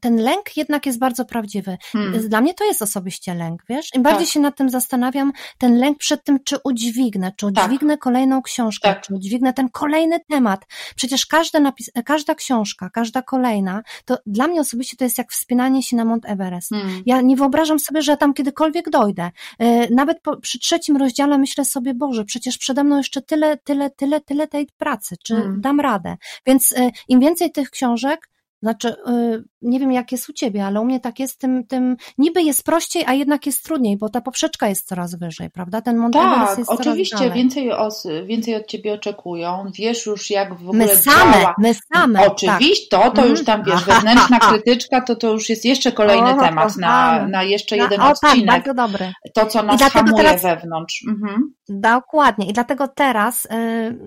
Ten lęk jednak jest bardzo prawdziwy. Hmm. Dla mnie to jest osobiście lęk, wiesz? Im bardziej Tak. się nad tym zastanawiam, ten lęk przed tym, czy udźwignę, czy Tak. udźwignę kolejną książkę, Tak. czy udźwignę ten kolejny temat. Przecież każde napis, każda książka, każda kolejna, to dla mnie osobiście to jest jak wspinanie się na Mount Everest. Hmm. Ja nie wyobrażam sobie, że tam kiedykolwiek dojdę. E, Nawet po, przy trzecim rozdziale myślę sobie, Boże, przecież przede mną jeszcze tyle, tyle, tyle, tyle tej pracy, czy Mm. dam radę. Więc e, im więcej tych książek, znaczy, e, nie wiem jak jest u ciebie, ale u mnie tak jest, tym, tym niby jest prościej, a jednak jest trudniej, bo ta poprzeczka jest coraz wyżej, prawda? Ten Mount Tak, jest oczywiście, coraz dalej. więcej, os, więcej od ciebie oczekują, wiesz już jak w ogóle My same, działa. my same. tak. Oczywiście, to, to Mm. już tam wiesz, Aha. wewnętrzna krytyczka, to to już jest jeszcze kolejny O, temat na, na jeszcze Tak. jeden o tak, odcinek. bardzo dobry. To, co nas hamuje teraz- wewnątrz. Mhm. Dokładnie. I dlatego teraz, y,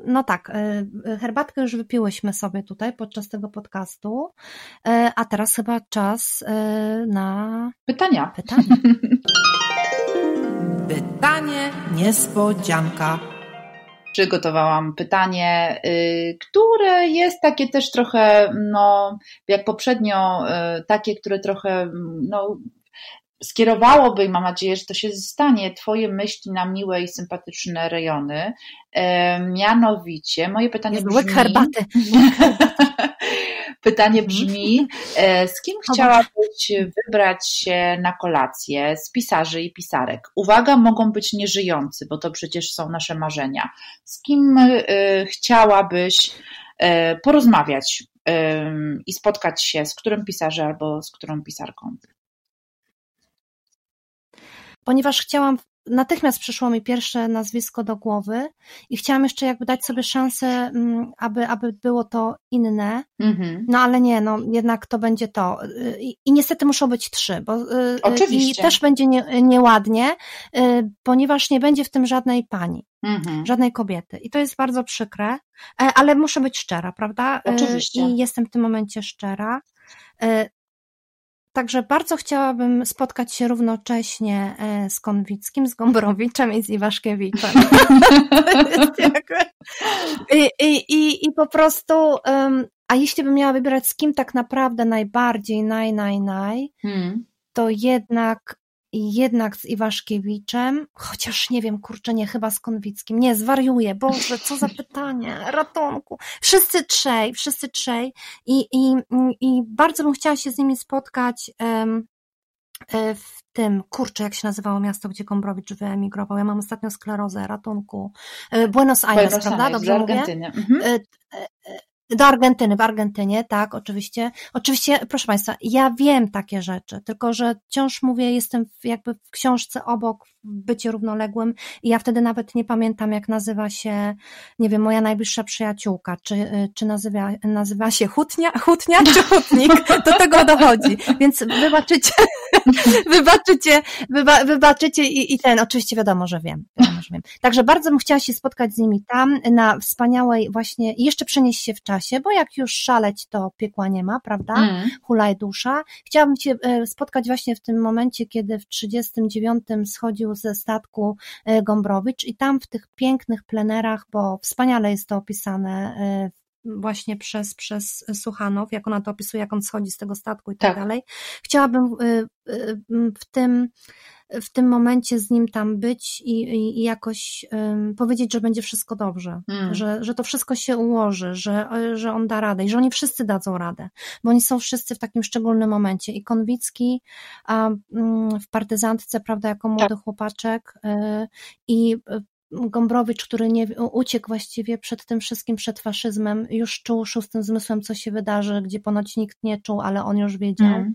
no tak, y, herbatkę już wypiłyśmy sobie tutaj podczas tego podcastu, y, a teraz chyba czas y, na Pytania. pytanie. Pytanie niespodzianka. Przygotowałam pytanie, y, które jest takie też trochę, no, jak poprzednio, y, takie, które trochę, no, skierowałoby i mam nadzieję, że to się stanie, Twoje myśli na miłe i sympatyczne rejony. E, mianowicie, moje pytanie Jest brzmi... łyk herbaty. Pytanie brzmi, e, z kim chciałabyś wybrać się na kolację z pisarzy i pisarek? Uwaga, mogą być nieżyjący, bo to przecież są nasze marzenia. Z kim e, chciałabyś e, porozmawiać i spotkać się, z którym pisarzem albo z którą pisarką? Ponieważ chciałam, natychmiast przyszło mi pierwsze nazwisko do głowy i chciałam jeszcze jakby dać sobie szansę, mm, aby, aby było to inne, Mhm. no ale nie, no jednak to będzie to. Y, I, i niestety muszą być trzy, bo y, y, Oczywiście. i też będzie nie, nieładnie, ponieważ nie będzie w tym żadnej pani. Mhm. żadnej kobiety. I to jest bardzo przykre, e, ale muszę być szczera, prawda? Oczywiście. I jestem w tym momencie szczera. Także bardzo chciałabym spotkać się równocześnie e, z Konwickim, z Gombrowiczem i z Iwaszkiewiczem. I, i, i, po prostu, em, a jeśli bym miała wybierać z kim tak naprawdę najbardziej, naj, naj, naj, Hmm. to jednak jednak z Iwaszkiewiczem, chociaż nie wiem, kurczę, nie, chyba z Konwickim. Nie, zwariuję, Boże, co za pytanie, ratunku. Wszyscy trzej, wszyscy trzej i, i, i bardzo bym chciała się z nimi spotkać e, w tym, kurczę, jak się nazywało miasto, gdzie Gombrowicz wyemigrował. Ja mam ostatnio sklerozę, ratunku. E, Buenos Aires, Buenos prawda? Aires, Dobrze mówię? Mhm. Do Argentyny, w Argentynie, tak, oczywiście. Oczywiście, proszę Państwa, ja wiem takie rzeczy, tylko że wciąż mówię, jestem jakby w książce obok, bycie równoległym i ja wtedy nawet nie pamiętam, jak nazywa się, nie wiem, moja najbliższa przyjaciółka, czy, y, czy nazywa, nazywa się Hutnia, Hutnia czy Hutnik, do tego dochodzi, więc wybaczycie, wybaczycie, wyba, wybaczycie i, i ten, oczywiście wiadomo, że wiem, wiadomo, że wiem. Także bardzo bym chciała się spotkać z nimi tam, na wspaniałej właśnie, jeszcze przenieść się w czasie, bo jak już szaleć, to piekła nie ma, prawda? Mm. Hulaj dusza. Chciałabym się e, spotkać właśnie w tym momencie, kiedy w 39 schodził ze statku e, Gombrowicz i tam w tych pięknych plenerach, bo wspaniale jest to opisane e, właśnie przez, przez Suchanow, jak ona to opisuje, jak on schodzi z tego statku i tak, Tak. dalej. Chciałabym e, e, w tym w tym momencie z nim tam być i, i, i jakoś powiedzieć, że będzie wszystko dobrze, Mm. że, że to wszystko się ułoży, że, że on da radę i że oni wszyscy dadzą radę, bo oni są wszyscy w takim szczególnym momencie. I Konwicki a, mm, w partyzantce, prawda, jako młody chłopaczek y, i y, Gombrowicz, który nie, uciekł właściwie przed tym wszystkim, przed faszyzmem, już czuł szóstym zmysłem, co się wydarzy, gdzie ponoć nikt nie czuł, ale on już wiedział. Mm.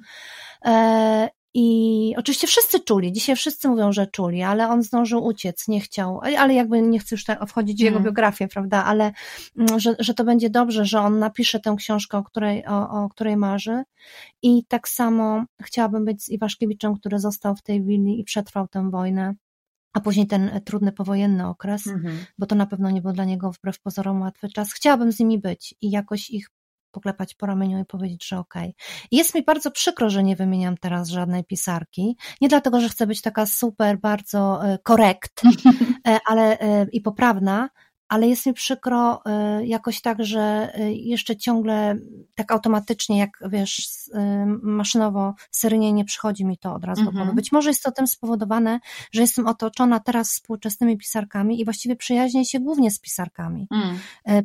E, I oczywiście wszyscy czuli, dzisiaj wszyscy mówią, że czuli, ale on zdążył uciec, nie chciał, ale jakby nie chcę już tak wchodzić w jego Mm. biografię, prawda, ale mm, że, że to będzie dobrze, że on napisze tę książkę, o której, o, o której marzy i tak samo chciałabym być z Iwaszkiewiczem, który został w tej willi i przetrwał tę wojnę, a później ten trudny powojenny okres, Mhm. bo to na pewno nie był dla niego wbrew pozorom łatwy czas. Chciałabym z nimi być i jakoś ich poklepać po ramieniu i powiedzieć, że okej. I Jest mi bardzo przykro, że nie wymieniam teraz żadnej pisarki. Nie dlatego, że chcę być taka super, bardzo e, korekt, e, ale e, i poprawna, ale jest mi przykro e, jakoś tak, że e, jeszcze ciągle tak automatycznie, jak wiesz, e, maszynowo, seryjnie nie przychodzi mi to od razu do Mhm. głowy. Być może jest to tym spowodowane, że jestem otoczona teraz współczesnymi pisarkami i właściwie przyjaźnię się głównie z pisarkami. Mm.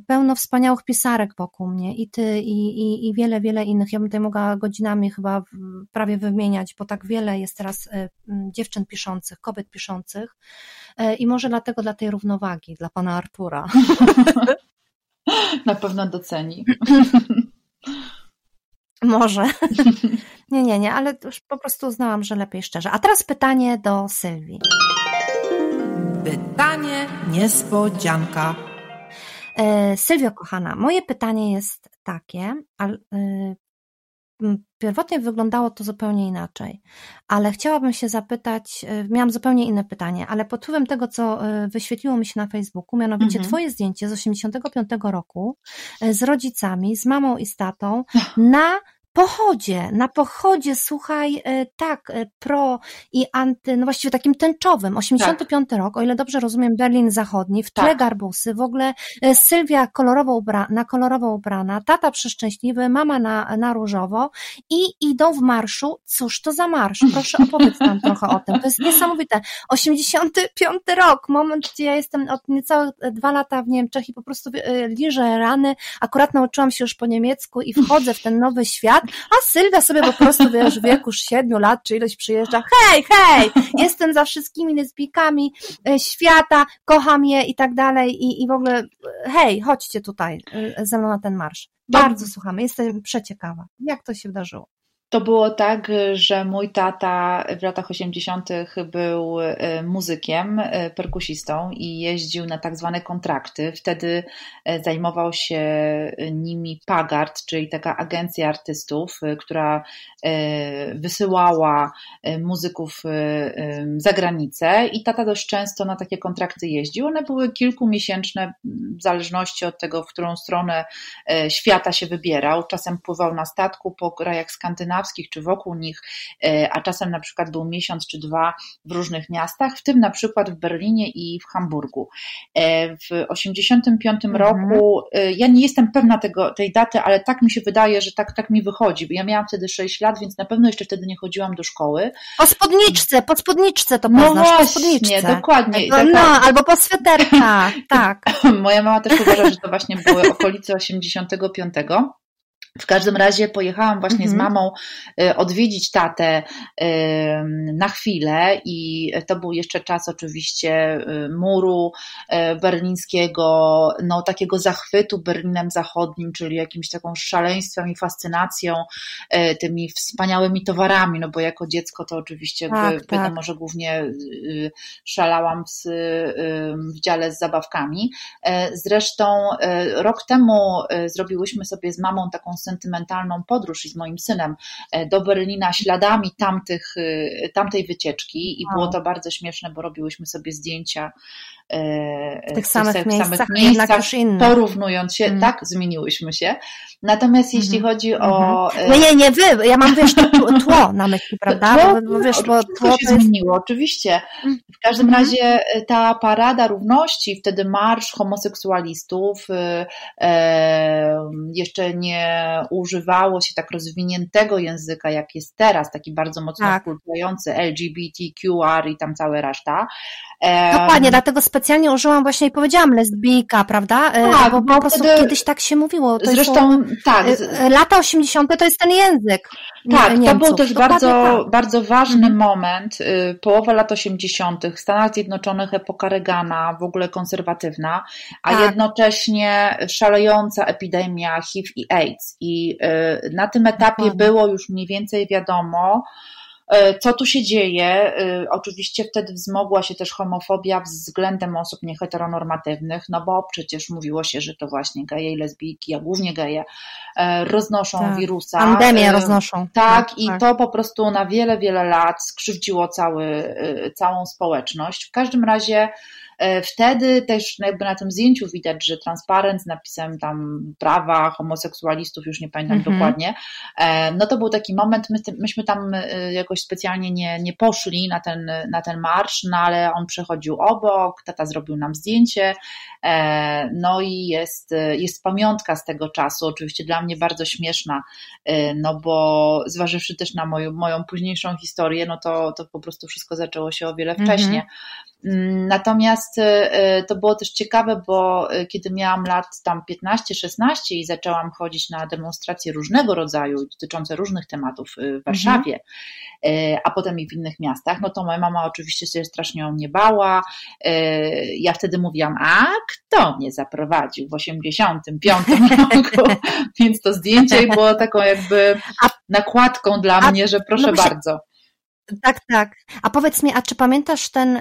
Pełno wspaniałych pisarek wokół mnie i ty, i, i, i wiele, wiele innych. Ja bym tutaj mogła godzinami chyba prawie wymieniać, bo tak wiele jest teraz dziewczyn piszących, kobiet piszących i może dlatego dla tej równowagi, dla pana Artura. Na pewno doceni. Może. nie, nie, nie, ale już po prostu uznałam, że lepiej szczerze. A teraz pytanie do Sylwii. Pytanie niespodzianka. E, Sylwio, kochana, moje pytanie jest takie, e, pierwotnie wyglądało to zupełnie inaczej, ale chciałabym się zapytać, e, miałam zupełnie inne pytanie, ale pod wpływem tego, co e, wyświetliło mi się na Facebooku, mianowicie Mhm. twoje zdjęcie z 85 roku e, z rodzicami, z mamą i z tatą na pochodzie, na pochodzie, słuchaj, e, tak, e, pro i anty, no właściwie takim tęczowym, 85 rok, o ile dobrze rozumiem, Berlin Zachodni, w tle Tak. garbusy, w ogóle e, Sylwia kolorowo ubra, na kolorowo ubrana, tata przeszczęśliwy, mama na, na różowo i idą w marszu. Cóż to za marsz? Proszę opowiedz nam trochę o tym. To jest niesamowite. 85 rok, moment, gdzie ja jestem od niecałe dwa lata w Niemczech i po prostu liżę rany. Akurat nauczyłam się już po niemiecku i wchodzę w ten nowy świat, a Sylwia sobie po prostu, wiesz, w wieku siedmiu lat czy ileś przyjeżdża. Hej, hej! Jestem za wszystkimi lesbijkami e, świata, kocham je i tak dalej i, i w ogóle e, hej, chodźcie tutaj e, ze mną na ten marsz. Bardzo słuchamy, jestem przeciekawa. Jak to się wydarzyło? To było tak, że mój tata w latach 80. był e, muzykiem, e, perkusistą i jeździł na tak zwane kontrakty. Wtedy e, zajmował się nimi Pagard, czyli taka agencja artystów, która wysyłała muzyków za granicę i tata dość często na takie kontrakty jeździł. One były kilkumiesięczne, w zależności od tego, w którą stronę świata się wybierał. Czasem pływał na statku po krajach skandynawskich czy wokół nich, e, a czasem na przykład był miesiąc czy dwa w różnych miastach, w tym na przykład w Berlinie i w Hamburgu. E, W 85 Mhm. roku, e, ja nie jestem pewna tego, tej daty, ale tak mi się wydaje, że tak, tak mi wychodzi, bo ja miałam wtedy 6 lat, więc na pewno jeszcze wtedy nie chodziłam do szkoły. Po spódniczce, po spódniczce to No poznasz, po właśnie, dokładnie. No, Taka- no, albo po sweterkach, tak. Moja mama też uważa, że to właśnie były okolice 85. W każdym razie pojechałam właśnie z Mhm. mamą y, odwiedzić tatę y, na chwilę i to był jeszcze czas oczywiście y, muru berlińskiego, no takiego zachwytu Berlinem Zachodnim, czyli jakimś taką szaleństwem i fascynacją tymi wspaniałymi towarami, no bo jako dziecko to oczywiście Tak, jakby, tak. wiadomo, że głównie szalałam z, w dziale z zabawkami. E, Zresztą e, rok temu e, zrobiłyśmy sobie z mamą taką sentymentalną podróż i z moim synem e, do Berlina śladami tamtych, e, tamtej wycieczki i było to bardzo śmieszne, bo robiłyśmy sobie zdjęcia W tych samych samych miejscach, inne. porównując się, Mm. tak, zmieniłyśmy się. Natomiast jeśli Mhm. chodzi o... e, Nie, nie, nie wy, ja mam wiesz, to tło, na myśli, prawda? Tło? Bo, wiesz, bo tło się jest... zmieniło, oczywiście. W każdym Mhm. razie e, ta parada równości, wtedy marsz homoseksualistów, e, jeszcze nie używało się tak rozwiniętego języka, jak jest teraz, taki bardzo mocno Tak. wpływający LGBTQR i tam cała reszta. Em, Dokładnie, dlatego specjalnie użyłam właśnie i powiedziałam lesbijka, prawda? E, Tak, bo bo po prostu wtedy- kiedyś tak się mówiło. To Zresztą są, tak, e, e, lata 80. to jest ten język. Tak, to Niemców. był też bardzo, tak. bardzo ważny Mhm. moment, y, połowa lat 80., w Stanach Zjednoczonych epoka Reagana, w ogóle konserwatywna, a Tak. jednocześnie szalejąca epidemia HIV i AIDS. I y, na tym etapie Dokładnie. było już mniej więcej wiadomo, co tu się dzieje. Y, Oczywiście wtedy wzmogła się też homofobia względem osób nieheteronormatywnych, no bo przecież mówiło się, że to właśnie geje i lesbijki, a głównie geje, e, roznoszą Tak. wirusa. Pandemię E, roznoszą. tak, i to po prostu na wiele, wiele lat skrzywdziło cały, całą społeczność. W każdym razie e, wtedy też jakby na tym zdjęciu widać, że transparent z napisem tam prawa homoseksualistów, już nie pamiętam Mhm. dokładnie, e, no to był taki moment, my, myśmy tam y, jakoś specjalnie nie, nie poszli na ten, na ten marsz, no ale on przechodził obok, tata zrobił nam zdjęcie, e, no i jest, jest pamiątka z tego czasu, oczywiście dla mnie bardzo śmieszna, no bo zważywszy też na moją, moją późniejszą historię, no to, to po prostu wszystko zaczęło się o wiele Mhm. wcześniej. Mm, Natomiast y, y, to było też ciekawe, bo y, kiedy miałam lat tam 15-16 i zaczęłam chodzić na demonstracje różnego rodzaju, dotyczące różnych tematów y, w Warszawie, y, a potem i w innych miastach, no to moja mama oczywiście się strasznie o mnie bała. Ja wtedy mówiłam, a kto mnie zaprowadził w 85 roku? Więc to zdjęcie było taką jakby nakładką dla a- mnie, że proszę no bardzo. Tak, tak. A powiedz mi, a czy pamiętasz ten,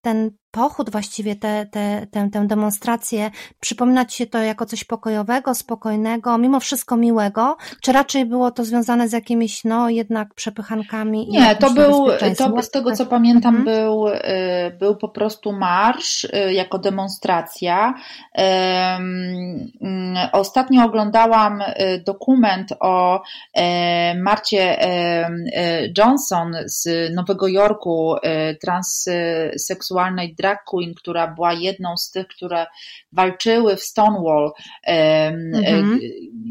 ten pochód właściwie, tę te, te, tę demonstrację? Przypomina ci się to jako coś pokojowego, spokojnego, mimo wszystko miłego? Czy raczej było to związane z jakimiś, no jednak przepychankami? Nie, to był, to z tego co pamiętam, Mhm. był, y, był po prostu marsz y, jako demonstracja. Mm, Ostatnio oglądałam y, dokument o e, Marcie em, e, Johnson z Nowego Jorku, e, transseksualnej drag queen, która była jedną z tych, które walczyły w Stonewall, Mhm. e,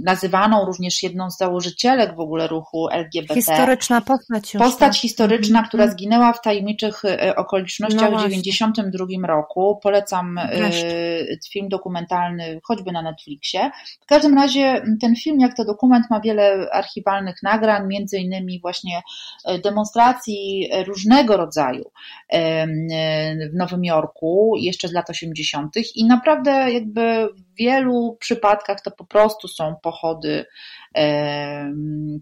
nazywaną również jedną z założycielek w ogóle ruchu LGBT. Historyczna postać już. Postać tak. historyczna, Mhm. która zginęła w tajemniczych e, okolicznościach No w właśnie. 1992 roku. Polecam e, Wreszcie. film dokumentalny choćby na Netflixie. W każdym razie ten film, jak to dokument, ma wiele archiwalnych nagrań, między innymi właśnie demonstracji różnego rodzaju w Nowym Jorku, jeszcze z lat 80. i naprawdę jakby wielu przypadkach to po prostu są pochody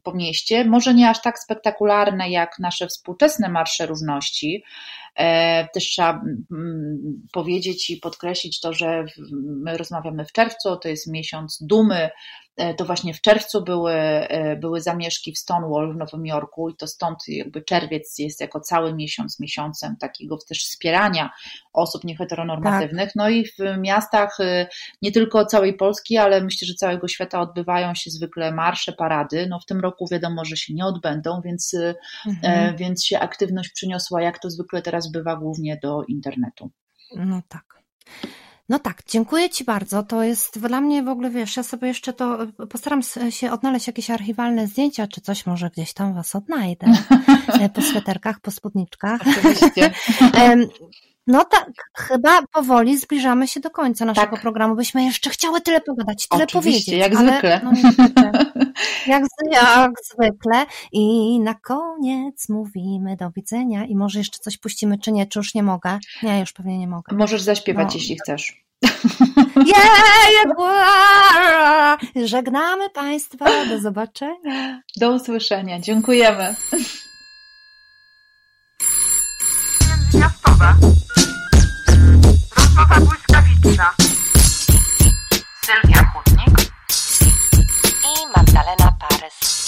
po mieście. Może nie aż tak spektakularne jak nasze współczesne marsze równości. E, Też trzeba powiedzieć i podkreślić to, że my rozmawiamy w czerwcu, to jest miesiąc dumy. E, To właśnie w czerwcu były, e, były zamieszki w Stonewall w Nowym Jorku i to stąd jakby czerwiec jest jako cały miesiąc miesiącem takiego też wspierania osób nieheteronormatywnych. No i w miastach y, nie tylko całej Polski, ale myślę, że całego świata odbywają się zwykle marsze, parady. No w tym roku wiadomo, że się nie odbędą, więc, y, Mhm. e, więc się aktywność przyniosła, jak to zwykle teraz bywa, głównie do internetu. No tak. No tak, dziękuję Ci bardzo. To jest dla mnie w ogóle, wiesz, ja sobie jeszcze to postaram się odnaleźć jakieś archiwalne zdjęcia, czy coś może gdzieś tam Was odnajdę. e, Po sweterkach, po spódniczkach. Oczywiście. No tak, chyba powoli zbliżamy się do końca naszego Tak. programu. Byśmy jeszcze chciały tyle pogadać, tyle Oczywiście, powiedzieć. jak ale, zwykle. No, jak, jak zwykle. I na koniec mówimy do widzenia i może jeszcze coś puścimy, czy nie, czy już nie mogę? Nie, już pewnie nie mogę. Możesz zaśpiewać, No. jeśli chcesz. Yeah, yeah, Żegnamy Państwa, do zobaczenia. Do usłyszenia. Dziękujemy. Miastowe. Sylwia Chudnik i Magdalena Parys.